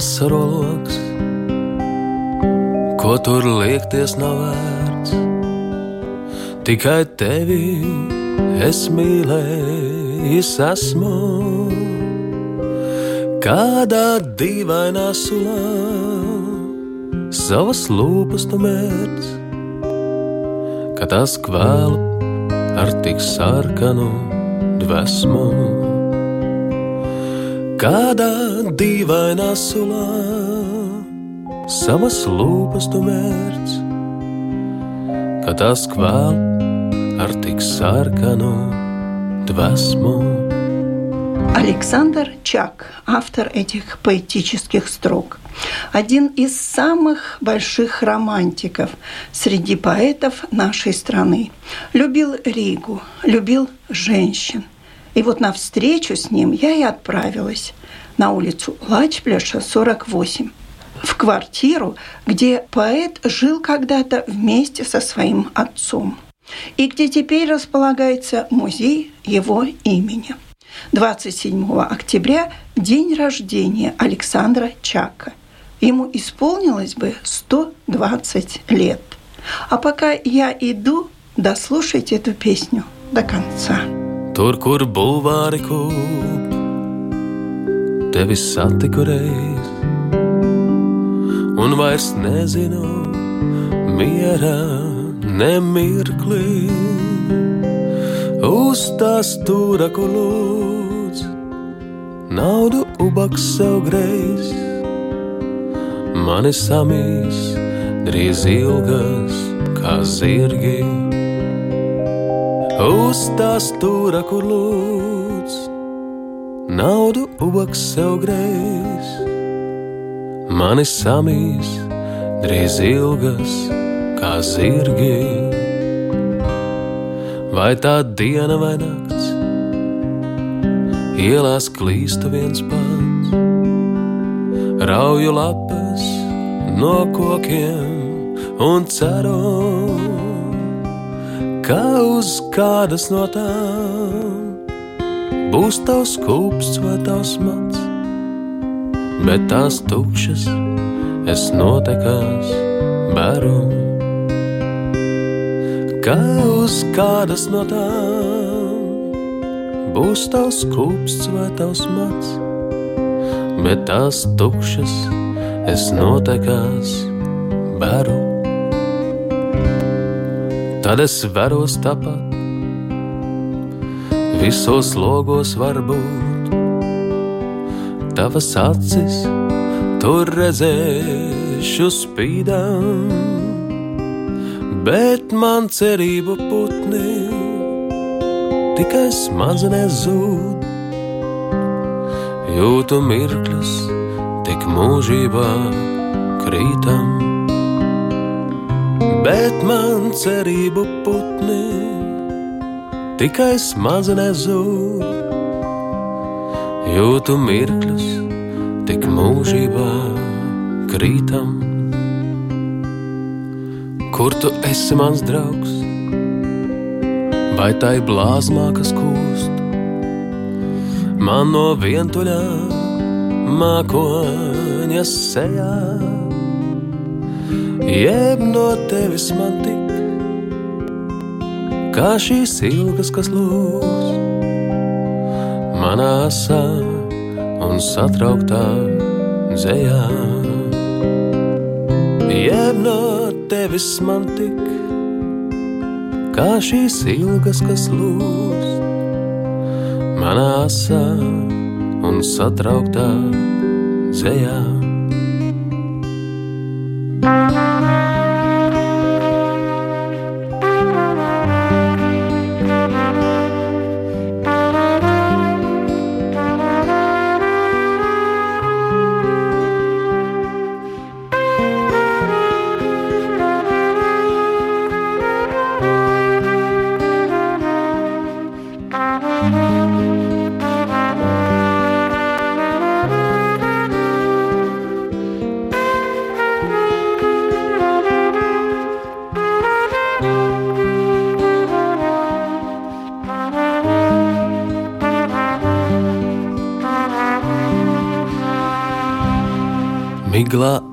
Migla asaroloks, ko tur liekties nav vērts. Tikai tevi es mīlējis esmu. Kādā dīvainā sulā savas lūpas tu mērķis, kad tas kvēl ar tik sarkanu dvēsmu. Kādā dīvainā sulā savas lūpas tu kad tas kvēl ar tik sarkanu dvēsmu. Александр Чак, автор этих поэтических строк, один из самых больших романтиков среди поэтов нашей страны. Любил Ригу, любил женщин. И вот на встречу с ним я и отправилась на улицу Лачпляша, 48, в квартиру, где поэт жил когда-то вместе со своим отцом, и где теперь располагается музей его имени – 27 октября – день рождения Александра Чака. Ему исполнилось бы 120 лет. А пока я иду, дослушайте эту песню до конца. Tur, kur bulvāri kūp, tevi satiku reiz, un vairs nezinu, miera nemirklī. Uz tās stūra, ko lūdz, naudu ubaks sev greiz. Mani samīs drīz ilgas kā zirgi. Uz tās stūra, kur lūdz, naudu ubaks sev greiz. Mani samīs drīz ilgas kā zirgi. Vai tā diena vai nakts, ielās klīsta viens pats, rauju lapas no kokiem un ceru, ka uz kādas no tām būs tavs kūps vai tavs mats, bet tās tukšas es notekās bēru ka uz kādas no tām būs tavs kūps vai tavs mats, bet tās tukšas es notekās beru. Tad es veros tāpat, visos logos var būt. Tavas acis tur redzēšu spīdām bet man cerību putni tikai smadzenēs zūd. Jūtu mirkļus tik mūžībā krītam, bet man cerību putni tikai smadzenēs zūd. Jūtu mirkļus tik mūžībā krītam. Kur tu esi mans draugs? Vai tai blāzmā, kas kūst? Man no vientuļā mākoņa sejā, jeb no tevis man tik, kā šīs ilgas, kas lūs manā asā un satrauktā dzējā. Jeb no tevis man tik, kā šīs ilgas, kas lūst manā asā un satrauktā dzējā.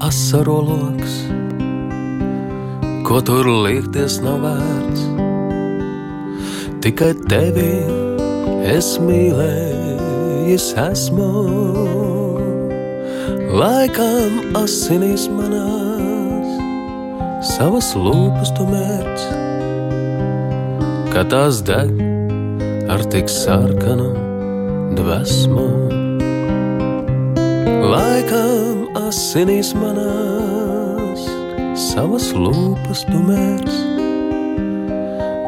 Miglā asaroloks, ko tur liekties nav vērts. Tikai tevi es mīlējis esmu, laikam asinīs manās, savas lūpas tu mērķis, ka tās deg ar tik sarkanu dvēsmu. Laikam asinīs manās savas lūpas tu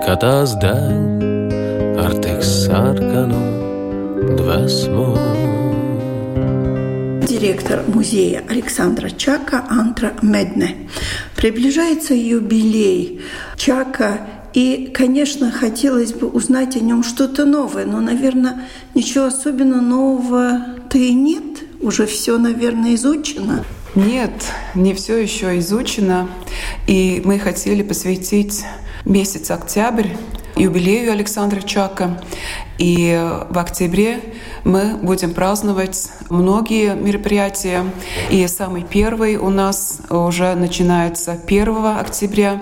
ka tās deg ar tik sarkanu dvēsmu. Директор музея Александра Чака Антра Медне. Приближается юбилей Чака и, конечно, хотелось бы узнать о нем что-то новое, но, наверное, ничего особенно нового-то и нет. Уже все, наверное, изучено. Нет, не все еще изучено. И мы хотели посвятить месяц октябрь юбилею Александра Чака. И в октябре мы будем праздновать многие мероприятия. И самый первый у нас уже начинается 1 октября.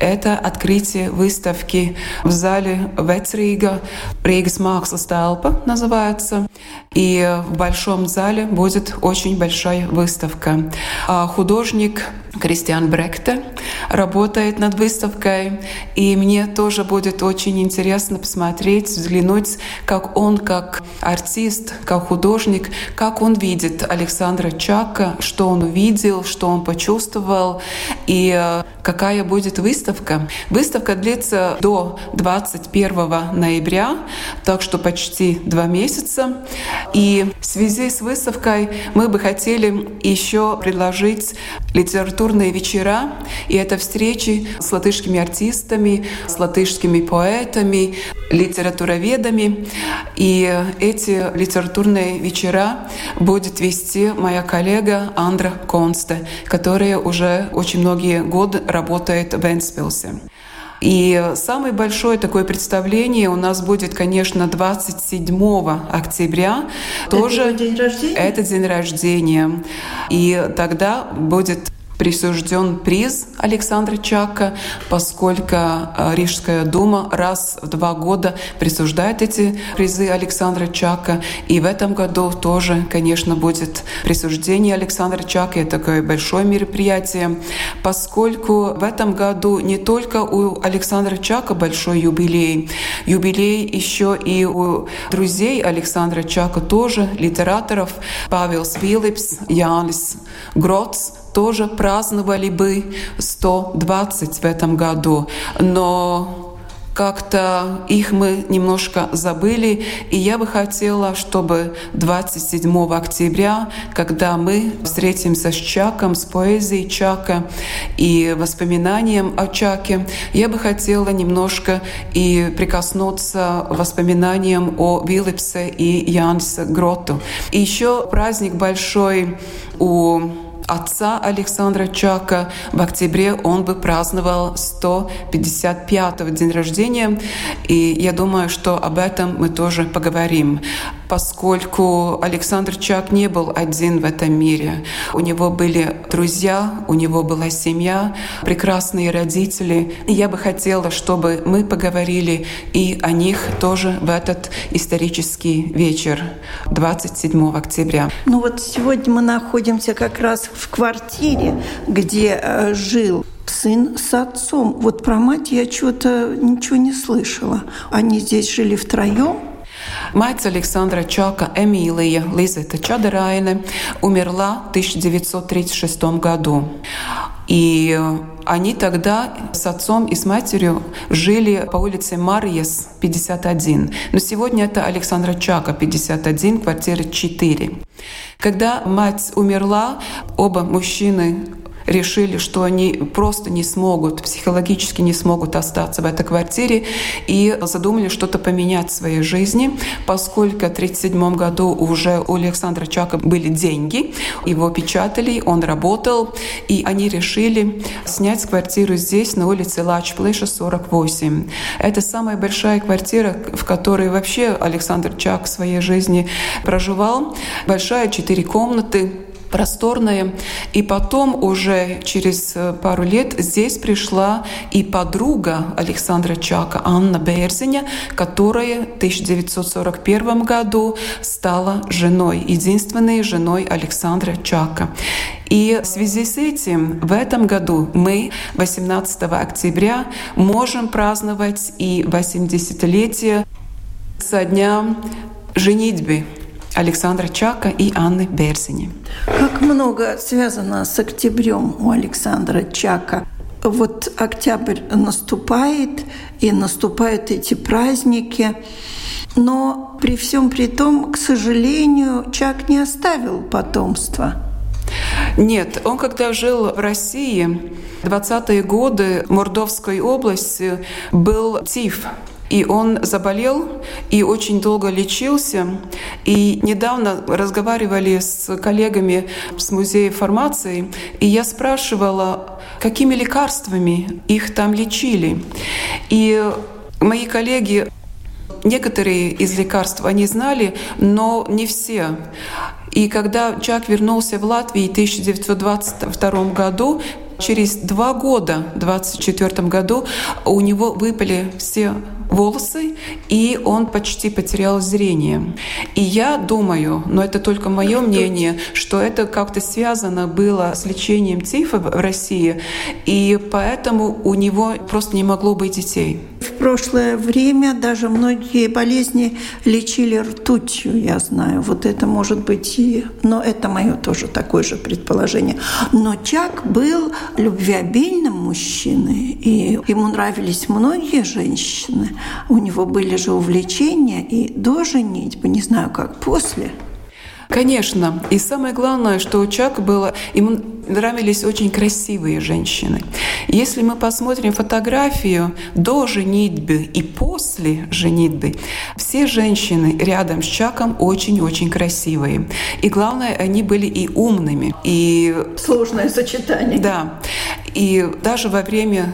Это открытие выставки в зале Вецрига. Рейгас Максас Талпа называется. И в большом зале будет очень большая выставка. А художник Кристиан Бректе работает над выставкой. И мне тоже будет очень интересно посмотреть, взглянуть, как он, как артист, как художник, как он видит Александра Чака, что он увидел, что он почувствовал и э, какая будет выставка. Выставка длится до 21 ноября, так что почти два месяца. И в связи с выставкой мы бы хотели еще предложить литературные вечера. И это встречи с латышскими артистами, с латышскими поэтами, литературоведами. И эти литературные вечера будет вести моя коллега Андра Консте, которая уже очень многие годы работает в Энспилсе. И самое большое такое представление у нас будет, конечно, 27 октября. Это тоже день рождения? Это день рождения. И тогда будет присужден приз Александра Чака, поскольку э, Рижская дума раз в два года присуждает эти призы Александра Чака. И в этом году тоже, конечно, будет присуждение Александра Чака. Это такое большое мероприятие, поскольку в этом году не только у Александра Чака большой юбилей, юбилей еще и у друзей Александра Чака тоже, литераторов Павел Свилипс, Янис Гроц, тоже праздновали бы 120 в этом году. Но как-то их мы немножко забыли, и я бы хотела, чтобы 27 октября, когда мы встретимся с Чаком, с поэзией Чака и воспоминанием о Чаке, я бы хотела немножко и прикоснуться воспоминаниям о Виллипсе и Янсе Гроту. И еще праздник большой у отца Александра Чака. В октябре он бы праздновал 155-го день рождения. И я думаю, что об этом мы тоже поговорим поскольку Александр Чак не был один в этом мире. У него были друзья, у него была семья, прекрасные родители. И я бы хотела, чтобы мы поговорили и о них тоже в этот исторический вечер 27 октября. Ну вот сегодня мы находимся как раз в квартире, где э, жил сын с отцом. Вот про мать я что-то ничего не слышала. Они здесь жили втроем. Мать Александра Чака Эмилия Лизета Чадараина умерла в 1936 году. И они тогда с отцом и с матерью жили по улице Марьес, 51. Но сегодня это Александра Чака, 51, квартира 4. Когда мать умерла, оба мужчины решили, что они просто не смогут, психологически не смогут остаться в этой квартире и задумали что-то поменять в своей жизни, поскольку в 1937 году уже у Александра Чака были деньги, его печатали, он работал, и они решили снять квартиру здесь, на улице Лачплыша, 48. Это самая большая квартира, в которой вообще Александр Чак в своей жизни проживал. Большая, четыре комнаты, просторная. И потом уже через э, пару лет здесь пришла и подруга Александра Чака, Анна Берзиня, которая в 1941 году стала женой, единственной женой Александра Чака. И в связи с этим в этом году мы 18 октября можем праздновать и 80-летие со дня женитьбы Александра Чака и Анны Берзини. Как много связано с октябрем у Александра Чака. Вот октябрь наступает, и наступают эти праздники. Но при всем при том, к сожалению, Чак не оставил потомства. Нет, он когда жил в России, 20-е годы в Мордовской области был ТИФ, и он заболел и очень долго лечился. И недавно разговаривали с коллегами с музея фармации, и я спрашивала, какими лекарствами их там лечили. И мои коллеги Некоторые из лекарств они знали, но не все. И когда Чак вернулся в Латвию в 1922 году, через два года, в 1924 году, у него выпали все волосы, и он почти потерял зрение. И я думаю, но это только мое мнение, что это как-то связано было с лечением тифа в России, и поэтому у него просто не могло быть детей. В прошлое время даже многие болезни лечили ртутью, я знаю. Вот это может быть и... Но это мое тоже такое же предположение. Но Чак был любвеобильным мужчиной, и ему нравились многие женщины. У него были же увлечения и до женитьбы, не знаю, как после. Конечно. И самое главное, что у Чака было, ему нравились очень красивые женщины. Если мы посмотрим фотографию до женитьбы и после женитьбы, все женщины рядом с Чаком очень-очень красивые. И главное, они были и умными. И... Сложное сочетание. Да. И даже во время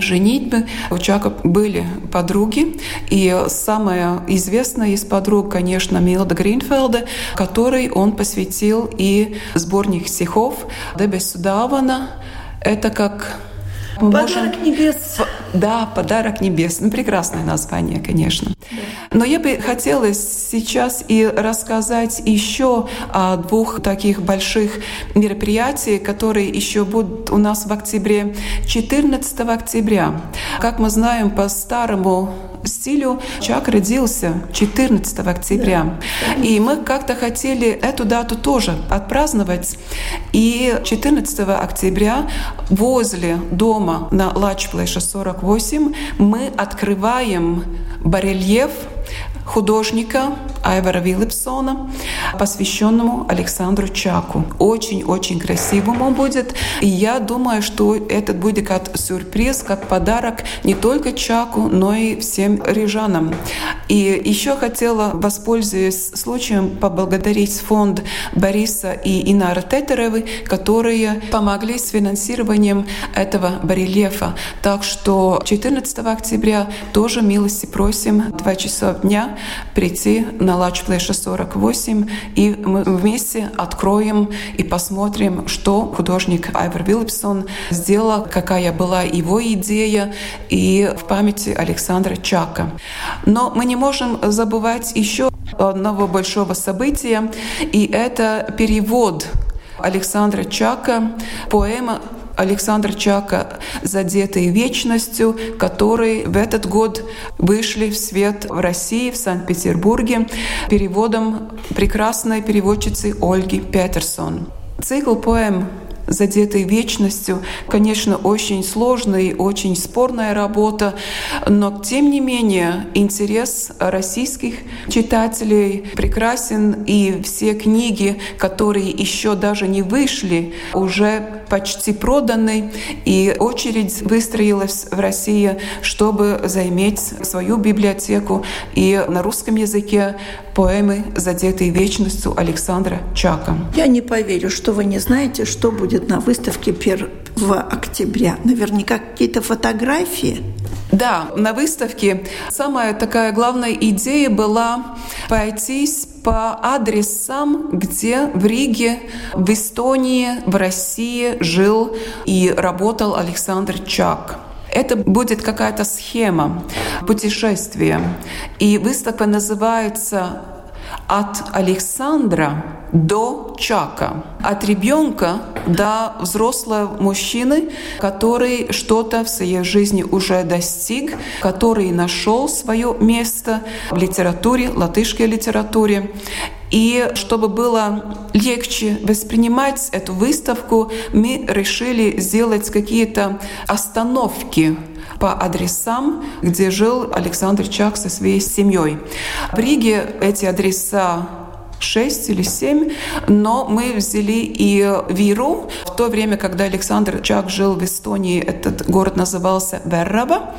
женитьбы. У Чака были подруги, и самая известная из подруг, конечно, Милда Гринфелда, которой он посвятил и сборник стихов Дебес Судавана. Это как Подарок можем... небес. Да, подарок небес. Ну, прекрасное название, конечно. Но я бы хотела сейчас и рассказать еще о двух таких больших мероприятиях, которые еще будут у нас в октябре. 14 октября. Как мы знаем, по старому стилю Чак родился 14 октября. Да. И мы как-то хотели эту дату тоже отпраздновать. И 14 октября возле дома на Лачплэша 48 мы открываем барельеф художника Айвара Виллипсона, посвященному Александру Чаку. Очень-очень красивым будет. И я думаю, что этот будет как сюрприз, как подарок не только Чаку, но и всем рижанам. И еще хотела, воспользуясь случаем, поблагодарить фонд Бориса и Инара Тетеревы, которые помогли с финансированием этого барельефа. Так что 14 октября тоже милости просим 2 часа дня прийти на Лач Флеша 48, и мы вместе откроем и посмотрим, что художник Айвер Виллипсон сделал, какая была его идея и в памяти Александра Чака. Но мы не можем забывать еще одного большого события, и это перевод Александра Чака, поэма Александра Чака «Задетые вечностью», которые в этот год вышли в свет в России, в Санкт-Петербурге, переводом прекрасной переводчицы Ольги Петерсон. Цикл поэм задетой вечностью. Конечно, очень сложная и очень спорная работа, но тем не менее интерес российских читателей прекрасен, и все книги, которые еще даже не вышли, уже почти проданы, и очередь выстроилась в России, чтобы заиметь свою библиотеку и на русском языке поэмы «Задетые вечностью» Александра Чака. Я не поверю, что вы не знаете, что будет на выставке 1 октября. Наверняка какие-то фотографии. Да, на выставке самая такая главная идея была пойти по адресам, где в Риге, в Эстонии, в России жил и работал Александр Чак. Это будет какая-то схема путешествия. И выставка называется «От Александра до Чака. От ребенка до взрослого мужчины, который что-то в своей жизни уже достиг, который нашел свое место в литературе, латышской литературе. И чтобы было легче воспринимать эту выставку, мы решили сделать какие-то остановки по адресам, где жил Александр Чак со своей семьей. В Риге эти адреса шесть или семь, но мы взяли и Виру. В то время, когда Александр Чак жил в Эстонии, этот город назывался Верраба.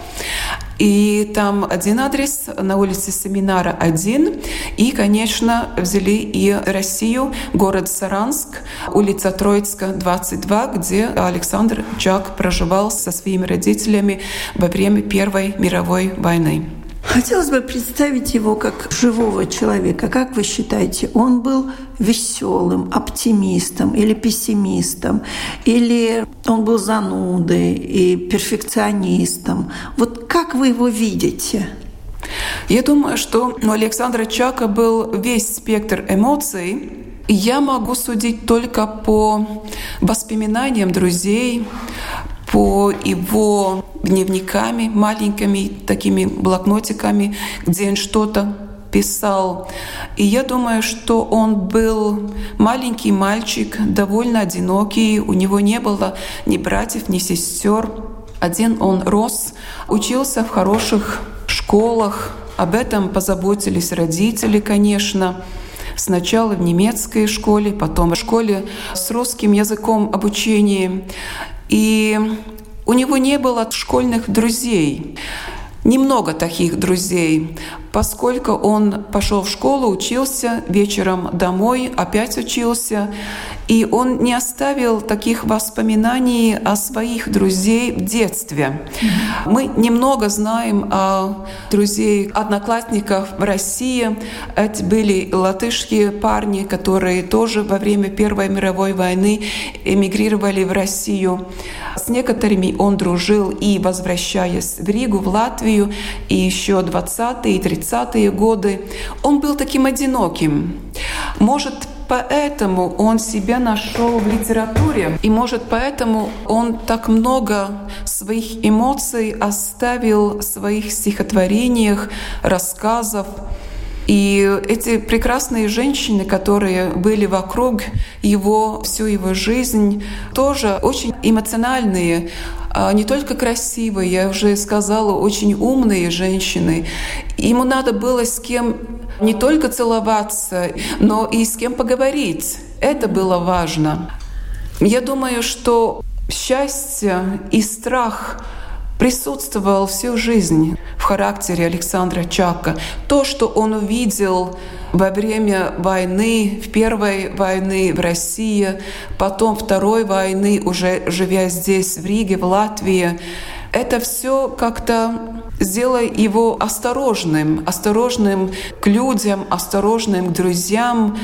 И там один адрес на улице Семинара один. И, конечно, взяли и Россию, город Саранск, улица Троицка, 22, где Александр Чак проживал со своими родителями во время Первой мировой войны. Хотелось бы представить его как живого человека. Как вы считаете, он был веселым, оптимистом или пессимистом? Или он был занудой и перфекционистом? Вот как вы его видите? Я думаю, что у Александра Чака был весь спектр эмоций, я могу судить только по воспоминаниям друзей, по его дневниками, маленькими такими блокнотиками, где он что-то писал. И я думаю, что он был маленький мальчик, довольно одинокий, у него не было ни братьев, ни сестер. Один он рос, учился в хороших школах, об этом позаботились родители, конечно. Сначала в немецкой школе, потом в школе с русским языком обучения. И у него не было школьных друзей. Немного таких друзей, поскольку он пошел в школу, учился, вечером домой, опять учился. И он не оставил таких воспоминаний о своих друзей в детстве. Мы немного знаем о друзей, одноклассников в России. Это были латышские парни, которые тоже во время Первой мировой войны эмигрировали в Россию. С некоторыми он дружил и возвращаясь в Ригу, в Латвию, и еще 20-е и 30-е годы. Он был таким одиноким. Может, поэтому он себя нашел в литературе. И может поэтому он так много своих эмоций оставил в своих стихотворениях, рассказов. И эти прекрасные женщины, которые были вокруг его всю его жизнь, тоже очень эмоциональные, а не только красивые, я уже сказала, очень умные женщины. Ему надо было с кем не только целоваться, но и с кем поговорить. Это было важно. Я думаю, что счастье и страх присутствовал всю жизнь в характере Александра Чака. То, что он увидел во время войны, в первой войны в России, потом второй войны, уже живя здесь, в Риге, в Латвии, это все как-то сделало его осторожным, осторожным к людям, осторожным к друзьям.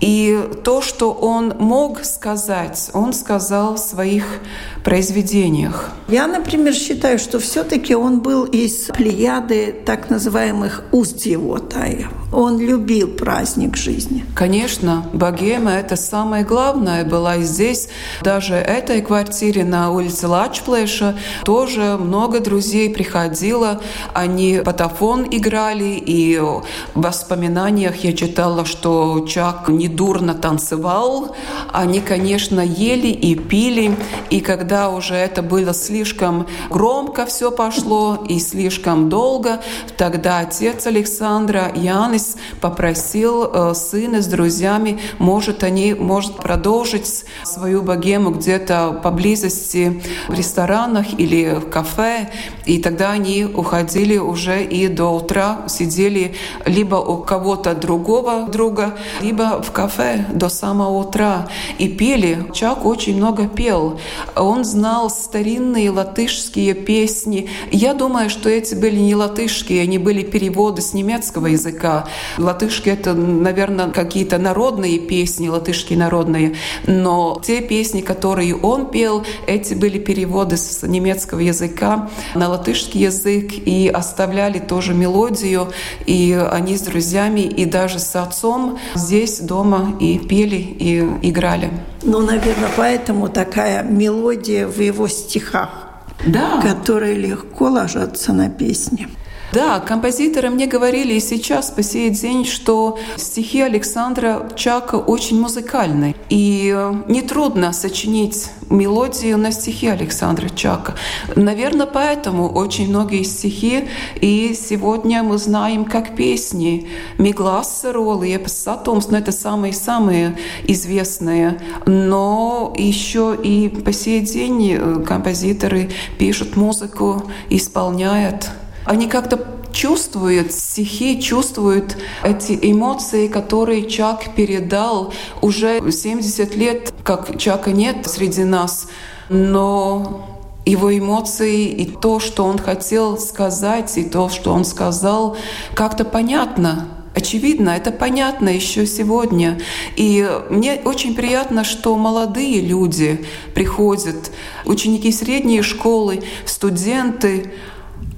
И то, что он мог сказать, он сказал в своих произведениях. Я, например, считаю, что все-таки он был из плеяды так называемых уздевотаев. Он любил праздник жизни. Конечно, богема — это самое главное. Была и здесь, даже этой квартире на улице Лачплэша, тоже много друзей приходило. Они патафон играли, и в воспоминаниях я читала, что Чак недурно танцевал. Они, конечно, ели и пили. И когда уже это было слишком громко все пошло и слишком долго, тогда отец Александра, Янис, попросил э, сына с друзьями, может, они может продолжить свою богему где-то поблизости в ресторанах или в кафе. И тогда они уходили уже и до утра, сидели либо у кого-то другого друга, либо в кафе до самого утра и пели. Чак очень много пел. Он знал старинные латышские песни. Я думаю, что эти были не латышские, они были переводы с немецкого языка. Латышки — это, наверное, какие-то народные песни, латышские народные. Но те песни, которые он пел, эти были переводы с немецкого языка на латышский язык и оставляли тоже мелодию. И они с друзьями и даже с отцом здесь дома и пели, и играли. Ну, наверное, поэтому такая мелодия в его стихах, да. которые легко ложатся на песни. Да, композиторы мне говорили и сейчас по сей день, что стихи Александра Чака очень музыкальны. И э, нетрудно сочинить мелодию на стихи Александра Чака. Наверное, поэтому очень многие стихи и сегодня мы знаем как песни. Мигласа Ролл и Сатомс, но это самые-самые известные. Но еще и по сей день э, композиторы пишут музыку, исполняют они как-то чувствуют стихи, чувствуют эти эмоции, которые Чак передал уже 70 лет, как Чака нет среди нас, но его эмоции и то, что он хотел сказать, и то, что он сказал, как-то понятно. Очевидно, это понятно еще сегодня. И мне очень приятно, что молодые люди приходят, ученики средней школы, студенты,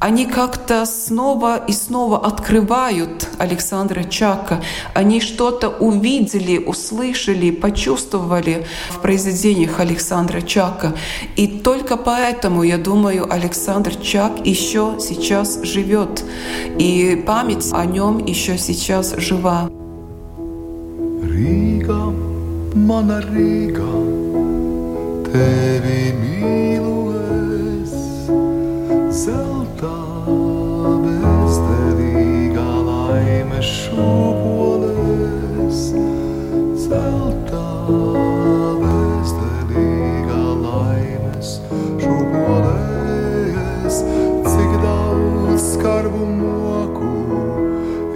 они как-то снова и снова открывают Александра Чака. Они что-то увидели, услышали, почувствовали в произведениях Александра Чака. И только поэтому, я думаю, Александр Чак еще сейчас живет. И память о нем еще сейчас жива. Рига, mana Рига, tevi mīlu šūpoles, zelta bezdelīgā laimes šūpoles, cik daudz skarbu moku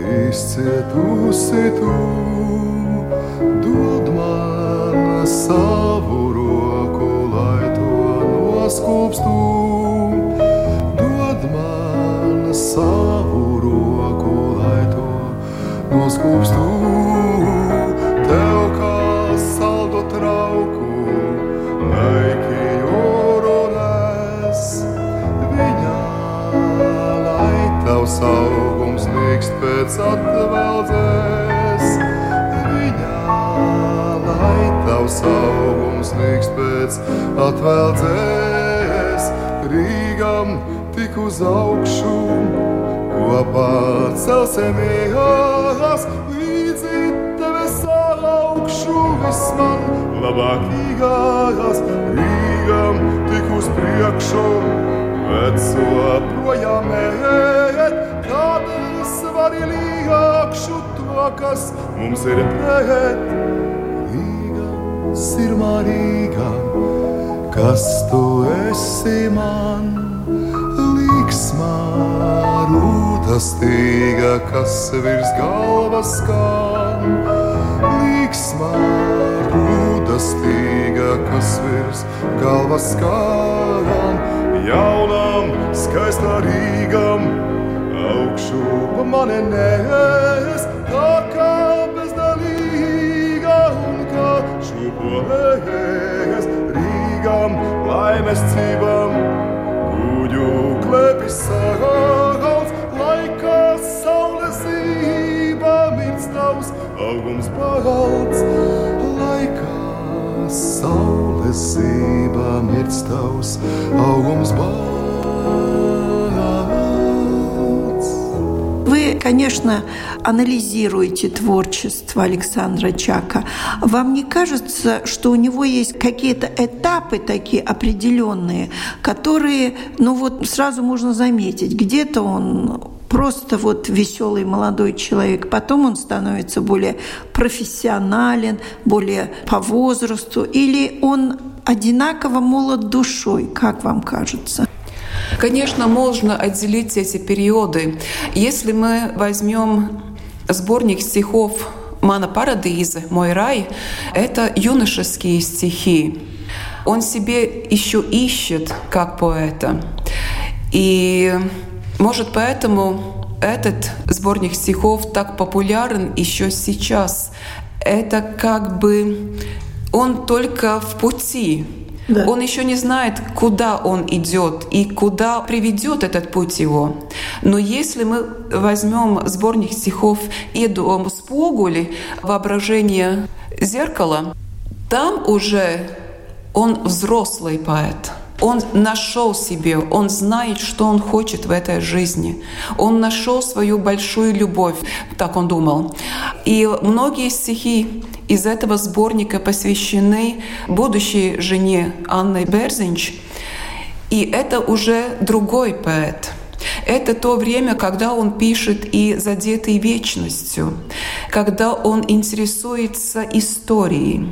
izcietusi tu, dod man savu roku, lai to noskūpstu, noskūpstu tev kā saldo trauku, naiki jūrones viņā, lai tavs augums nīkst pēc atveldzēs. Viņā, lai tavs augums nīkst pēc atveldzēs. Rīgam tik uz augšu, kopā celsimies līdzi tevis augšu visman. Labākīgās Rīgam tik uz priekšu. Veco projām ēt, kad svari liekšu to, kas mums ir pret. Rīga, sirmā Rīga, kas tu esi man, līksmā rūta stīga, kas virs galvas skan. Līksmā rūta stīga, kas virs galvas skan. Jaunam, skaistā Rīgam, augšu pa mani nes, tā kā bezdalīga un kā šūpolēs. Rīgam, laimes cībam, klēpjas sahalts, laikā saule zība mirs tavs, augums pahalts, laikā saule zība mirs tavs, augums pahalts. Вы, конечно, анализируете творчество Александра Чака. Вам не кажется, что у него есть какие-то этапы такие определенные, которые, ну вот сразу можно заметить, где-то он просто вот веселый молодой человек. Потом он становится более профессионален, более по возрасту, или он одинаково молод душой, как вам кажется? Конечно, можно отделить эти периоды. Если мы возьмем сборник стихов Мана Парадиза, «Мой рай», это юношеские стихи. Он себе еще ищет как поэта. И может поэтому этот сборник стихов так популярен еще сейчас. Это как бы он только в пути. Да. Он еще не знает, куда он идет и куда приведет этот путь его. Но если мы возьмем сборник стихов Эду Спогули «Воображение зеркала», там уже он взрослый поэт – он нашел себе, он знает, что он хочет в этой жизни. Он нашел свою большую любовь, так он думал. И многие стихи из этого сборника посвящены будущей жене Анны Берзинч. И это уже другой поэт. Это то время, когда он пишет и задетый вечностью, когда он интересуется историей.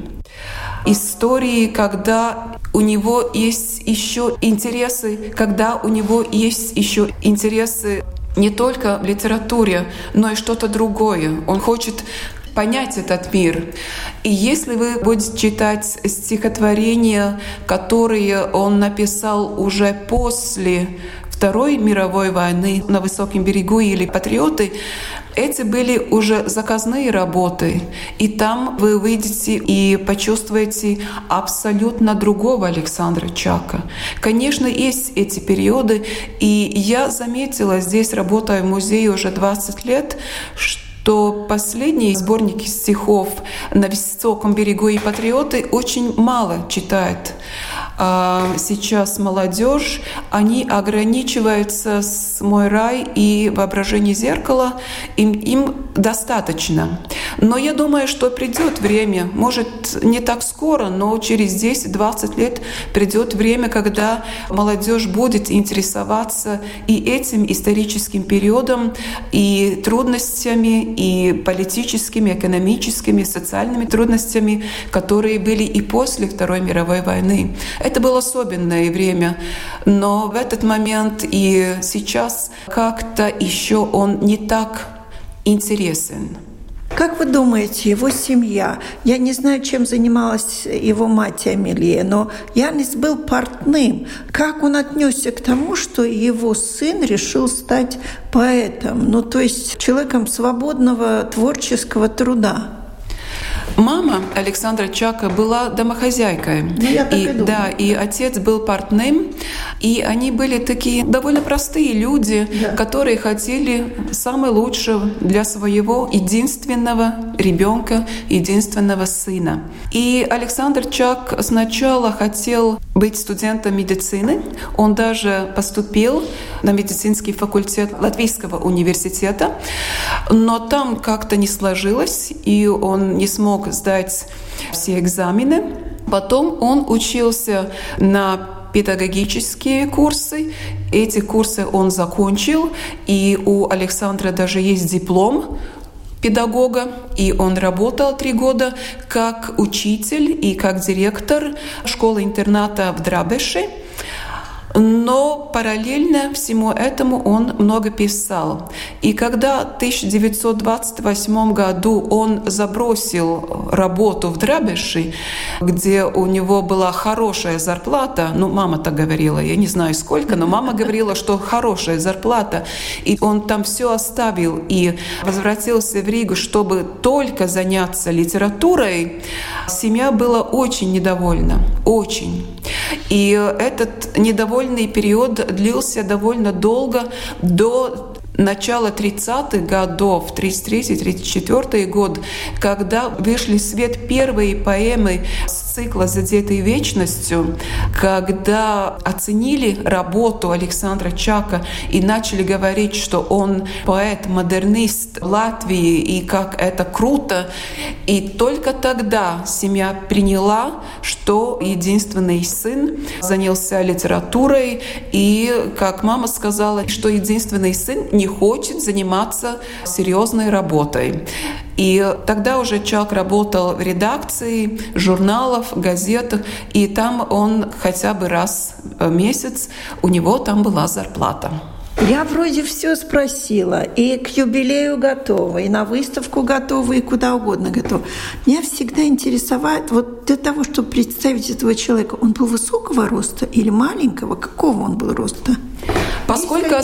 Истории, когда у него есть еще интересы, когда у него есть еще интересы не только в литературе, но и что-то другое. Он хочет понять этот мир. И если вы будете читать стихотворения, которые он написал уже после Второй мировой войны на Высоком берегу или «Патриоты», эти были уже заказные работы, и там вы увидите и почувствуете абсолютно другого Александра Чака. Конечно, есть эти периоды, и я заметила здесь, работая в музее уже 20 лет, что последние сборники стихов на высоком берегу и патриоты очень мало читают сейчас молодежь, они ограничиваются с «Мой рай» и «Воображение зеркала», им, им достаточно. Но я думаю, что придет время, может, не так скоро, но через 10-20 лет придет время, когда молодежь будет интересоваться и этим историческим периодом, и трудностями, и политическими, экономическими, социальными трудностями, которые были и после Второй мировой войны. Это было особенное время, но в этот момент и сейчас как-то еще он не так интересен. Как вы думаете, его семья, я не знаю, чем занималась его мать Амелия, но Янис был портным. Как он отнесся к тому, что его сын решил стать поэтом, ну то есть человеком свободного творческого труда? Мама Александра Чака была домохозяйкой. Ну, я так и, и да, и отец был портным, и они были такие довольно простые люди, да. которые хотели самое лучшее для своего единственного ребенка, единственного сына. И Александр Чак сначала хотел быть студентом медицины. Он даже поступил на медицинский факультет Латвийского университета, но там как-то не сложилось, и он не смог сдать все экзамены. Потом он учился на педагогические курсы. Эти курсы он закончил, и у Александра даже есть диплом педагога, и он работал три года как учитель и как директор школы-интерната в Драбеше. Но параллельно всему этому он много писал. И когда в 1928 году он забросил работу в Драбеши, где у него была хорошая зарплата, ну, мама так говорила, я не знаю сколько, но мама говорила, что хорошая зарплата, и он там все оставил и возвратился в Ригу, чтобы только заняться литературой, семья была очень недовольна, очень. И этот недовольный период длился довольно долго, до начала 30-х годов, 33-34 год, когда вышли в свет первые поэмы с цикла «Задетый вечностью», когда оценили работу Александра Чака и начали говорить, что он поэт-модернист Латвии и как это круто. И только тогда семья приняла, что единственный сын занялся литературой и, как мама сказала, что единственный сын не хочет заниматься серьезной работой. И тогда уже Чак работал в редакции журналов, газетах, и там он хотя бы раз в месяц, у него там была зарплата. Я вроде все спросила, и к юбилею готова, и на выставку готова, и куда угодно готова. Меня всегда интересовает, вот для того, чтобы представить этого человека, он был высокого роста или маленького? Какого он был роста? Поскольку,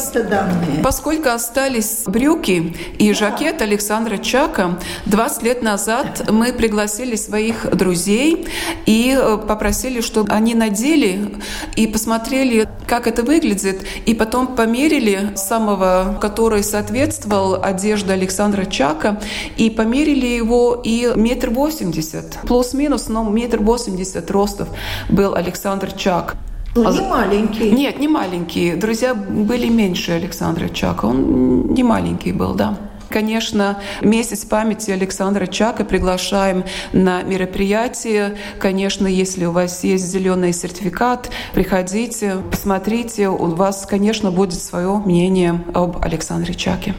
поскольку остались брюки и жакет Александра Чака, 20 лет назад мы пригласили своих друзей и э, попросили, чтобы они надели и посмотрели, как это выглядит, и потом померили самого, который соответствовал одежде Александра Чака, и померили его и метр восемьдесят, плюс-минус, но метр восемьдесят ростов был Александр Чак. Ну, не маленький. Нет, не маленький. Друзья были меньше Александра Чака. Он не маленький был, да. Конечно, месяц памяти Александра Чака приглашаем на мероприятие. Конечно, если у вас есть зеленый сертификат, приходите, посмотрите. У вас, конечно, будет свое мнение об Александре Чаке.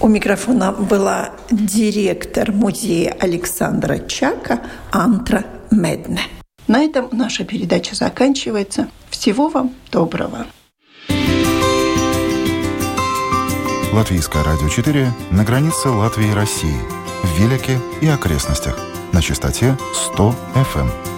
У микрофона была директор музея Александра Чака Антра Медне. На этом наша передача заканчивается. Всего вам доброго. Латвийское радио 4 на границе Латвии и России. В Виляке и окрестностях. На частоте 100 FM.